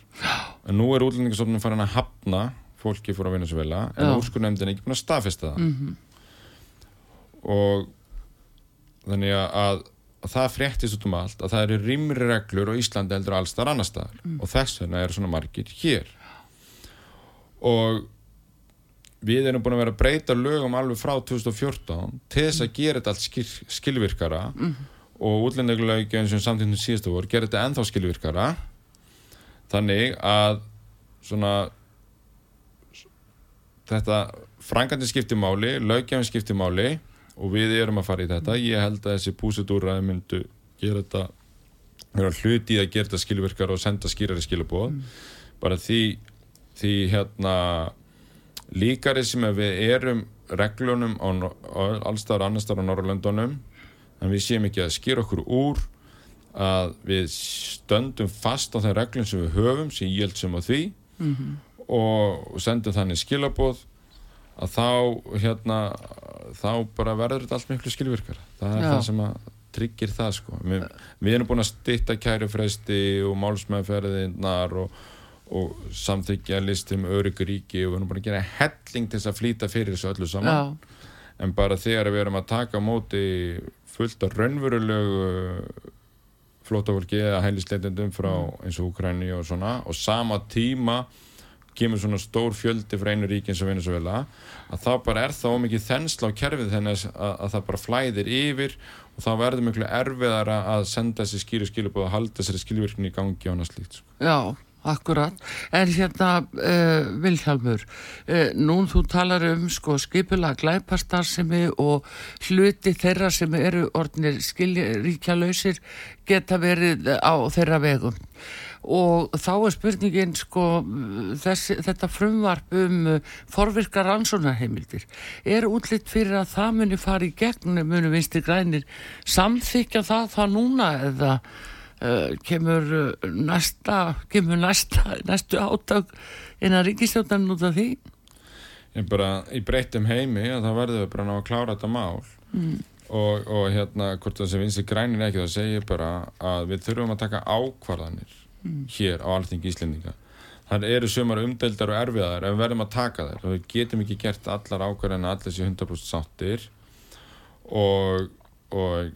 En nú er útlendingarstofnun farin að hafna fólki fór að vinna svo vel en Já. úrskurnemndin er ekki búin að staðfesta það. Mhm, og þannig að, að, að það fréttist út um allt að það eru rýmri reglur á Íslandi heldur alls þar annar staðar. Og þess vegna eru svona margir hér. Og við erum búin að vera að breyta lögum alveg frá 2014 til þess að gera þetta allt skil, skilvirkara og útlendingulegin sem samtíðnum síðustu voru gera þetta ennþá skilvirkara. Þannig að svona þetta frangandi skipti máli, lögjafin skipti máli og við erum að fara í þetta. Ég held að þessi búsitúraði myndu gera þetta vera hluti að gera þetta skilvirkar og senda skýrari skilabóð bara því, því hérna líkari sem við erum reglunum á, á allstar annarstar á Norrlöndunum en við séum ekki að skýra okkur úr að við stöndum fast á þeim reglum sem við höfum sem ég held sem á því. Og sendum þannig skilabóð að þá hérna þá bara verður þetta allt miklu skilvirkar það er Já. það sem að tryggir það sko. Við, við erum búin að stytta kærufresti og málsmeðferðinnar og, og samþykja listum örygguríki og við erum búin að gera helling til þess að flýta fyrir þessu öllu saman. Já, en bara þegar við erum að taka móti fullt af raunverulegu flótafólki eða hælisleitendum frá eins og Ukræni og svona. Og sama tíma kemur svona stór fjöldi frá einu ríki eins og Venezuela að þá bara er það ómikið þensla á kerfið þannig að, að það bara flæðir yfir og þá verður miklu erfiðara að senda þessi skýru skilubóð að halda þessari skilvirkni í gangi og annað slíkt sko. já, akkurat. En hérna, uh, Vilhjálmur, uh, nú þú talar um sko skipulega glæpastarsemi og hluti þeirra sem eru orðnir skilríkja lausir geta verið á þeirra vegum. Og þá er spurningin sko þessi, þetta frumvarp um uh, forvirkar rannsónarheimildir. Er útlitt fyrir að það muni fara í gegn, muni vinstri grænir samþykja það það núna eða kemur uh, næsta, kemur næsta, næstu átök innan ríkistjóðan út af því? ég bara í breyttum heimi að það verður við bara að ná að klára þetta mál. Mm. og, og hérna hvort það sem vinst grænir ekki það segir bara að við þurfum að taka ákvarðanir hér á alþingi Íslendinga. Það eru sumar umdeldar og erfiðar en við verðum að taka þær. Og við getum ekki gert allar ákvarðan að allir sé 100% sáttir. Og, og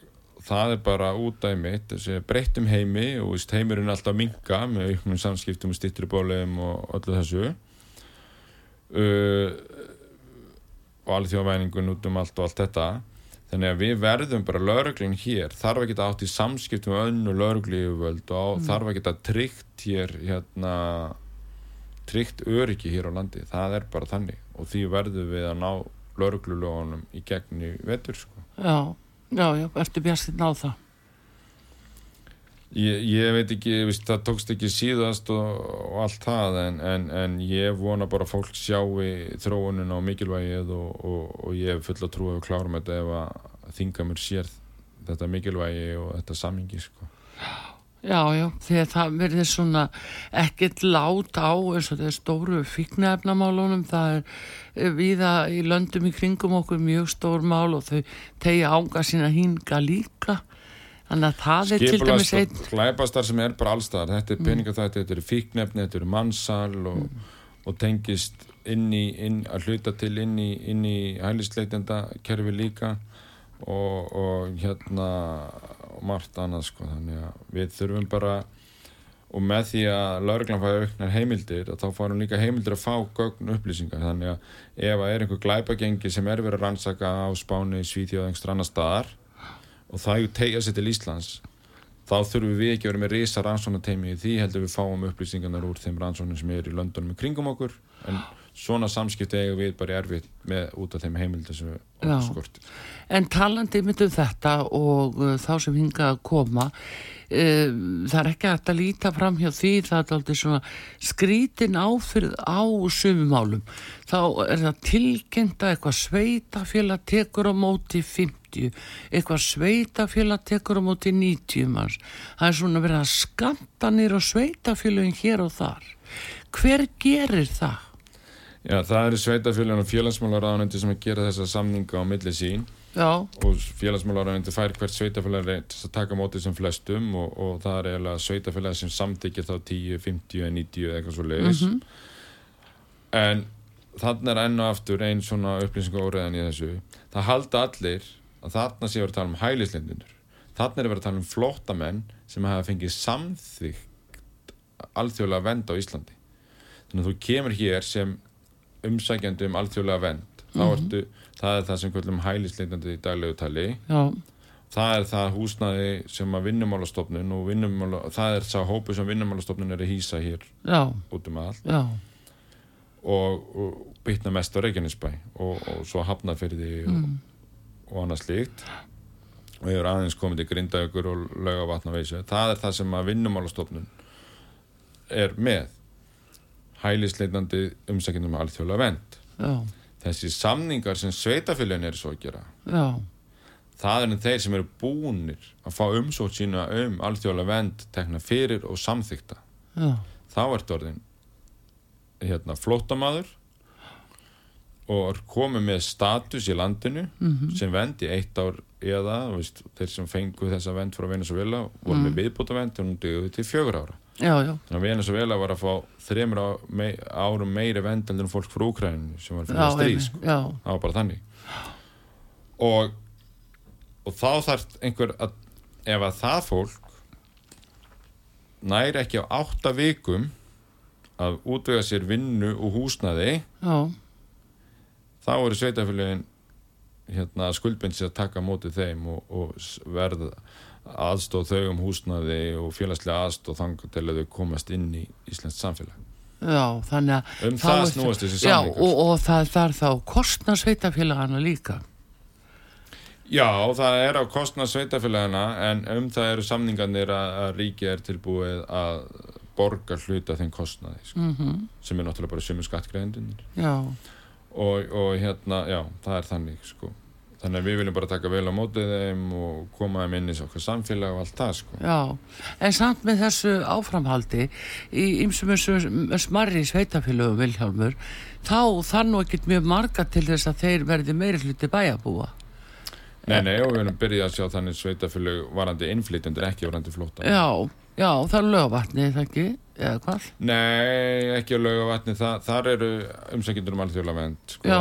það er bara út af mitt þessi breyttum heimi og veist, heimurinn er alltaf að minka með auknum samskiptum og styttri bóliðum og öllu þessu. Uh, og alþjóðvæningun út um allt og allt þetta. Þannig að við verðum bara lögreglinn hér. Þarf að geta átt í samskiptum með önnu lögreglífuvöld og mm. þarf að geta tryggt hér hérna tryggt öryggi hér á landi. Það er bara þannig. Og því verðum við að ná lögreglulögunum í gegn í vetur sko. Já, já, já, ertu bjastinn á það? Ég, ég veit ekki, viðst, það tókst ekki síðast og, og allt það en, en, en ég vona bara að fólk sjáu þróunin á mikilvægið og, og, og ég hef fulla trú að klárum þetta ef að þinga mér sér þetta mikilvægi og þetta samingi sko. Já, já, því að það verður svona ekkert lát á eins og þeir stóru fíknefnamálunum, það er viða í löndum í kringum okkur mjög stór mál og þau tegja ánga sína hinga líka. Þannig að það er til dæmis einn... Glæpastar sem er bara allstaðar, þetta er peningafætti, þetta eru fíknefni, þetta eru mannsal og, og tengist inn í, inn, að hluta til inn í, í hælisleitenda kerfi líka. Og, og hérna og margt annað sko, þannig að við þurfum bara og með því að lauruglan fæði auknar heimildir þá fáum líka heimildir að fá gögn upplýsingar. Þannig að ef að er einhver glæpagengi sem er verið að rannsaka á Spáni, Svíþjóð, einhver annar staðar og það tegja sér til Íslands þá þurfum við ekki að vera með risa rannsóknarteimi í því heldur við fáum upplýsingarnar úr þeim rannsóknum sem er í löndunum kringum okkur. En svona samskipti eiga við bara erfitt með út af þeim heimildir sem við skortir En talandi myndum þetta og uh, þá sem hinga að koma, uh, það er ekki að líta fram hjá því það er aldrei svona skrítin áfyrð á sumumálum. Þá er það tilkynnt að eitthvað sveitafélag tekur á móti 50, eitthvað sveitafélag tekur á móti 90 manns. Það er svona verið að skanta nýra sveitafélagin hér og þar. Hver gerir það? Já, það eru sveitafélagin og félagsmálaráðanendi sem að gera þessa samninga á milli sín. Já, og félagsmálaráðanendi fær hvert sveitafélag reynd til að taka á móti sem flestum og, og það er eiginlega sveitafélag sem samþykir þá 10, 50, 90 eða eitthvað svo leiðis en þannig er enn og aftur einn svona upplýsingóriðan í þessu. Það halda allir að þarna sé að tala um hælislendinur þarna er að vera að tala um flóttamenn sem hafa fengið samþygt alþjóðlega vend á Íslandi. Þannig að þú kemur hér sem umsækjandi um alþjóðlega vend þá ertu, það er það sem kvöldum hælisleitandi í daglegu tali. Já, það er það húsnaði sem að vinnumálastofnun og vinnumála, það er sá hópu sem vinnumálastofnun er að hýsa hér já, út um allt. Já, og, og bytna mest á Reykjanesbæ og, og svo hafnaferði og, og annað slíkt. Og ég er aðeins komið til Grindavíkur og laugavatnaveysu það er það sem að vinnumálastofnun er með hælisleitandi umsækjandum með alþjóðlega vend þessi samningar sem sveitafélagin er svo að gera já, það er þeir sem eru búnir að fá umsótt sína um alþjóðlega vend tekna fyrir og samþykta já, þá ertu orðin hérna flóttamaður og er komið með status í landinu sem vend í eitt ár eða veist, þeir sem fengu þessa vend frá Venezuela voru með viðbúta vend og nú döguðu til fjögur ára þannig að Venezuela var að fá þremur á, mei, árum meiri vend en fólk frá Úkræninu sem var fyrir stríð sko. það var bara þannig. Og og þá þarf einhver að ef að það fólk næri ekki á átta vikum að útvega sér vinnu og húsnaði já, þá eru sveitafélagin hérna, skuldbind sér að taka á móti þeim og, og verða aðstóð þau um húsnaði og félagslega aðstóð þangar til að þau komast inn í Íslands samfélag. Já, þannig að Um það snúast þessi Já, samningar. og, og það þarf þá kostna sveitafélagana líka. Já, það er á kostnað sveitafélagina en um það eru samningarnir að, að ríki er tilbúið að borga hluta þeim kostnaði sko, mm sem er náttúrulega bara sömu skattgreðendunir Já, og, og hérna, já, það er þannig sko. Þannig að við viljum bara taka vel á mótið þeim og koma þeim inn í okkar samfélag og allt það sko. já, en samt með þessu áframhaldi í ymsum smarri sveitafélögum Vilhjálmur, þá þarf nú ekkert mjög marga til þess að þeir verði meiri hluti bæjabúa. Nei, nei, og við viljum byrja að sjá þannig sveitafélag varandi innflytjendur, ekki varandi flóta Já, já, það er lögvatni, það ekki, eða hvað? Nei, ekki á laugavatni, Þa, þar eru umsækjendur um alþjóðlega vend sko. Já,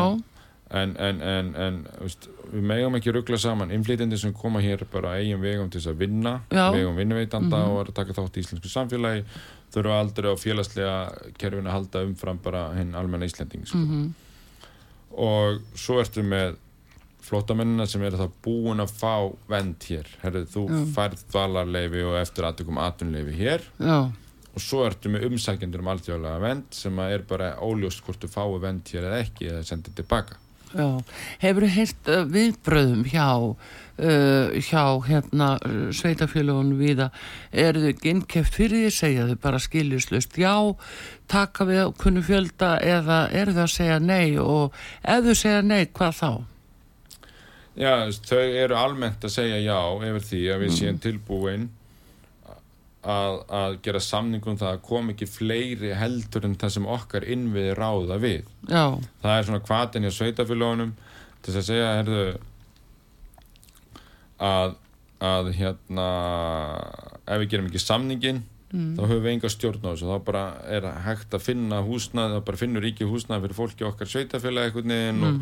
en, en, en, en veist, við megum ekki ruggla saman. Innflytjendur sem koma hér bara eigin vegum til þess að vinna Já. vegum vinnuveitanda og er að taka þátt í íslensku samfélagi þurfa aldrei á félagslega kerfinu að halda umfram bara hinn almenna Íslending sko. mhm, og svo ertu með flótamennina sem eru þá búin að fá vend hér. Herrið, þú Já. færð dvalarleifi og eftir aðtökum atvinnleifi hér. Já, og svo ertu með umsækjendur um alþjóðlega vend sem er bara óljóst hvort þú fáu vend hér eða ekki eða sendið tilbaka já. Hefur þú heyrt uh, viðbröðum hjá, uh, hjá hérna sveitafélagunum viða, eru þau innkeft fyrir því, segja þau bara skiljuslust já, taka við kunnu fjölda eða eru þau að segja nei og ef þau segja nei, hvað þá? Já, þau eru almennt að segja já yfir því að við séum tilbúin að, að gera samningum það að kom ekki fleiri heldur en það sem okkar innviði ráða við. Já, Það er svona hvatin hjá sveitafélagunum til að segja, herðu, að, að hérna, ef við gerum ekki samningin, þá höfum við enga stjórn á þessu. Þá bara er hægt að finna húsnað, þá bara finnur ríki húsnað fyrir fólki okkar sveitafélag einhvern veginn og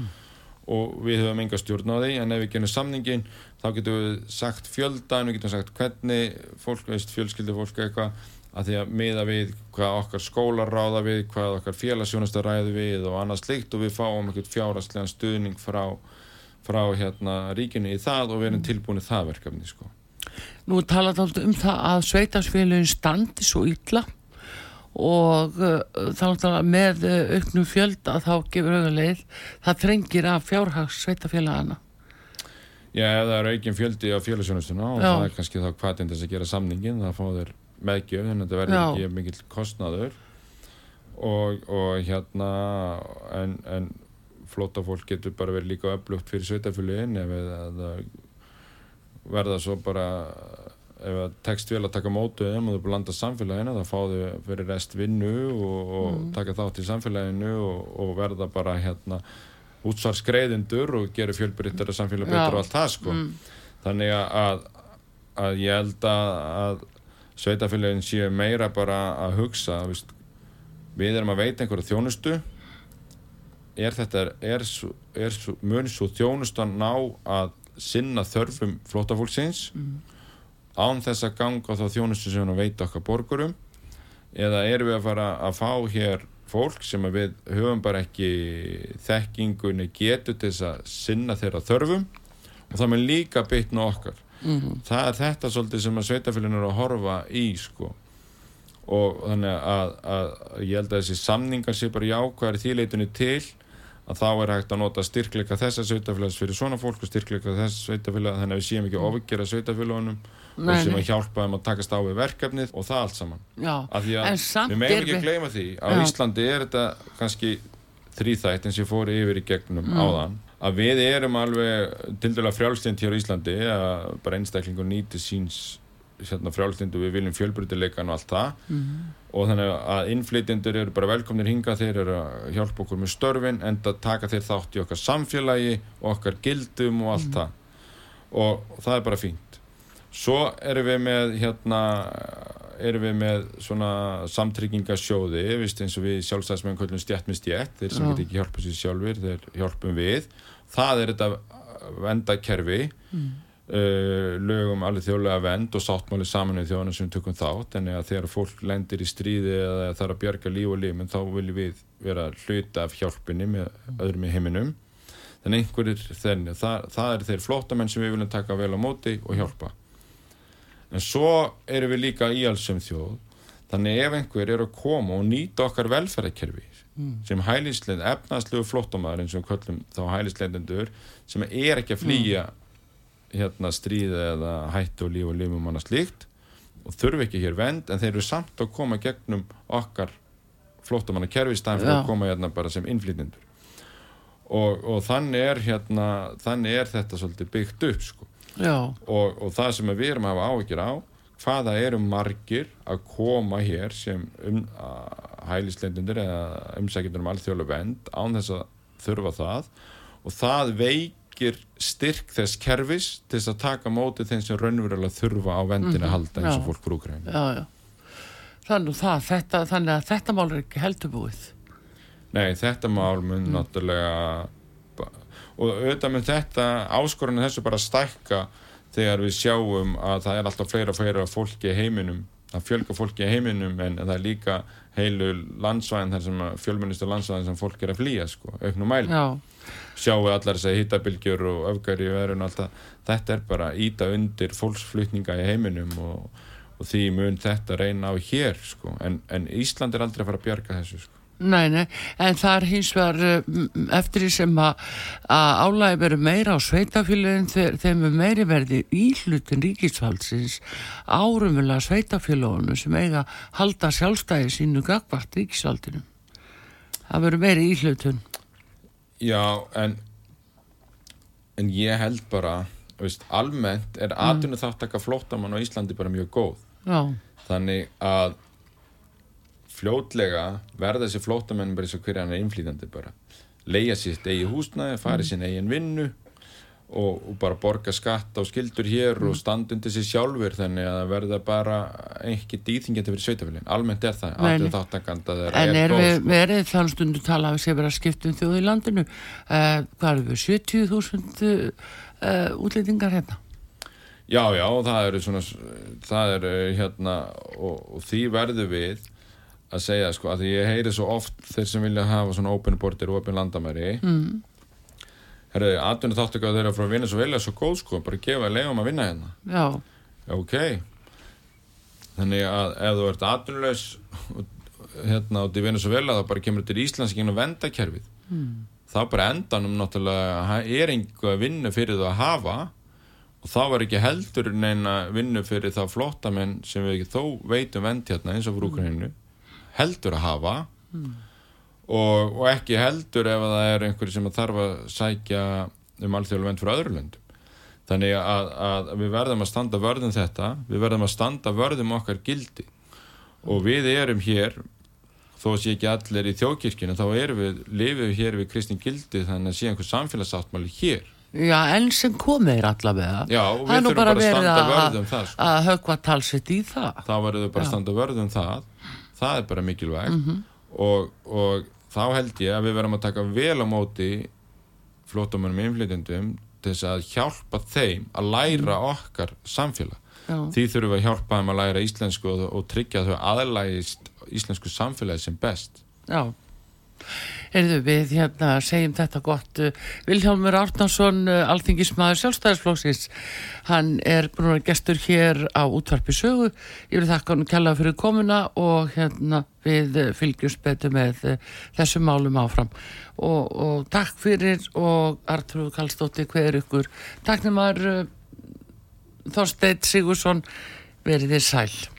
og við höfum enga stjórn á því en ef við genum samningin þá getum við sagt fjöldan, við getum sagt hvernig fólk, veist, fjölskyldu fólk eitthvað að því að miða við hvað okkar skólar ráða við, hvað okkar félagsjónastar ræði við og annað slikt og við fáum eitthvað fjárhagslegan stuðning frá, frá hérna ríkinu í það og við erum tilbúin í það verkefni sko. nú er talað alltaf um það að sveitafélagin standi svo illa og uh, þá með uh, auknum fjölda þá gefur auðvitað það þrengir af fjárhags sveitafélagana. Já, ef það er aukin fjöldi á félagsjónastuna og Já. það er kannski þá hvatinn til þess að gera samningin, það fá þeir meðgjöf þannig að þetta verður ekki mikill kostnaður og, og hérna en, en flóta fólk getur bara verið líka öflugt fyrir sveitafélugin ef að það verða svo bara ef það tekst vel að taka mótu þeim og þau blanda samfélaginu þá fá þau fyrir rest vinnu og, og taka þátt í samfélaginu og, og verða bara hérna útsvar skreiðindur og gera fjölbryttara samfélag betur og allt það sko. Þannig að, að, að ég held að, að sveitafélagin séu meira bara að hugsa víst, við erum að veita einhverja þjónustu. Er þetta er, er mun svo þjónustan ná að sinna þörfum flótafólksins án þess að ganga þá þjónustu sem að veita okkar borgurum eða erum við að fara að fá hér fólk sem að við höfum bara ekki þekkingunni getur til þess að sinna þeirra þörfum og það með líka bytna okkar -hmm. það er þetta svolítið sem að sveitafélagin eru að horfa í sko og þannig að, að ég held að þessi samningar sé bara jákvæðar í þýleitunni til að þá er hægt að nota styrkleika þessa sveitafélags fyrir svona fólk og styrkleika þessa sveitafélag þannig að við séum ekki mm. ofgjara sveitafélagunum og sem að hjálpa þeim að takast á við verkefnið og það allt saman. Við meðum ekki að gleyma því á. Íslandi er þetta kannski þrýþætt eins og ég fóri yfir í gegnum mm. áðan að við erum alveg til dæla frjálstind hér á Íslandi að bara einstaklingur nýti síns hérna, frjálstindu við viljum fjölbrytileikan og allt það. Mm og þannig að innflytjendur eru bara velkomnir hinga þeir eru að hjálpa okkur með störfin en að taka þeir þátt í okkar samfélagi og okkar gildum og allt mm. það. Og, og það er bara fínt svo erum við með hérna erum við með svona samtryggingasjóði eins og við sjálfstæðismenn kvöldum stjætt með stjætt þeir sem getur ekki hjálpa sér sjálfur þeir hjálpum við. Það er þetta vendakerfi mm. Uh, lögum alveg þjóðlega vend og sáttmáli saminuð þjóðana sem við tökum þátt. En þegar fólk lendir í stríði eða þarf að bjarga líf og líf þá viljum við vera hluta af hjálpinni með öðrum í heiminum. Þannig einhverjir þenni það, það er þeir flótamenn sem við viljum taka vel á móti og hjálpa en svo erum við líka í allsum þjóð. Þannig ef einhver er að koma og nýta okkar velferðarkerfi mm. sem hælislein, efnastlegu flótamæður eins og kvöllum þá hælisleinendur sem er ekki að flýja mm. hérna stríði eða hættu og líf og lífum manna slíkt og þurfi ekki hér vend en þeir eru samt að koma gegnum okkar flóttamanna kerfistæðin fyrir að koma hérna bara sem innflýtnindur og, og þannig er hérna þannig er þetta svolítið byggt upp sko og, og það sem við erum að hafa áhyggjur á hvaða eru margir að koma hér sem um, hælisleindundir eða umsækjundur um alþjóðlega vend án þess að þurfa það. Og það veik tryggir styrk þess kerfis til þess að taka mótið þeim sem raunverulega þurfa á vendina mm -hmm. halda eins og fólk brúkra þannig, það, þannig að þetta mál er ekki heldur búið. Nei, þetta mál mun mm. náttúrulega og auðvitað með þetta áskorunni þessu bara stækka þegar við sjáum að það er alltaf fleira og fleira fólki í heiminum það fjölga fólki í heiminum en það er líka heilu landsvæðin þar sem fjölministur landsvæðin sem fólk er að flýja sko, auknum mæl Já sjáu allar þess að hittabilgjur og öfgari í verðun þetta er bara íta undir fólksflutninga í heiminum og, og því mun þetta reyna á hér sko. en, en Ísland er aldrei að fara að bjarga þessu sko. Nei, nei, en það er hins vegar eh, eftir því sem að, að álægi veru meira á sveitafélagin þeim er meiri verði íhlutin ríkisfaldsins árumvila sveitafélagunum sem eiga halda sjálfstæði sínu gagvart ríkisfaldinu það veru meiri íhlutun Já, en en ég held bara veist, almennt er mm. atvinnu þáttaka flóttamann á Íslandi bara mjög góð Já. þannig að fljótlega verða þessi flóttamenn bara eins og hverja hann er innflýtandi bara leia sér eigi húsnæði, fari mm. sín eigin vinnu og, og bara borga skatt á skildur hér mm. og standundi sér sjálfur þannig að það verða bara ekki dýþingjandi fyrir sveitafélagin almennt er það, allir þáttakanda En er, er við, sko. við erum þann stundu tala að við séum að skiptum þjóð í landinu uh, hvað er við, 70.000 uh, útlýtingar hérna? Já, já, það eru svona það eru hérna og, og því verður við að segja sko, að ég heyri svo oft þeir sem vilja hafa svona open border og open landamæri. Mm. Herru, atvinni þáttu ekki að þeirra frá Venezuela svo góð sko, bara gefa leiðum að vinna hérna. Já, ok. Þannig að ef þú ert atvinnulegs hérna átt í Venezuela þá bara kemur þetta í Íslands ekki að venda kerfið mm. þá bara endanum náttúrulega er einhver vinnu fyrir það að hafa og þá var ekki heldur neina vinnu fyrir þá flottamenn sem við ekki þó veitum vend hérna eins og frá Ukraínu heldur að hafa mm og, og ekki heldur ef það er einhverju sem þarf að sækja um alþjóðlega vend fyrir öðru löndum. Þannig að, að við verðum að standa vörðum þetta, við verðum að standa vörðum okkar gildi. Og við erum hér þó að sé ekki allir í þjókirkina þá erum við, lifum við hér við kristin gildi þannig að sé einhver samfélagsáttmáli hér. Já, enn sem komir allavega. Já, við þurfum bara að standa vörðum það sko. að höfka talsitt í það. Þá verðum við bara að standa vörðum það það er bara mikilvægt mm -hmm. og, og þá held ég að við verðum að taka vel á móti flótumannum innflytjandum til þess að hjálpa þeim að læra mm. okkar samfélag Já. því þurfum við að hjálpa þeim að læra íslensku og, og tryggja þau aðlægist íslensku samfélagi sem best Já. Heyrðu við hérna segjum þetta gott. Vilhjálmur Árnarsson alþingismæður sjálfstæðisflóksins hann er búin að gestur hér á útvarpi sögu. Ég vil þakka hann kella fyrir komuna og hérna við fylgjumst betur með þessum málum áfram. Og, og takk fyrir og Artur Kallstóttir hver ykkur? Takk nefnar Þorsteit Sigursson verið þér sæl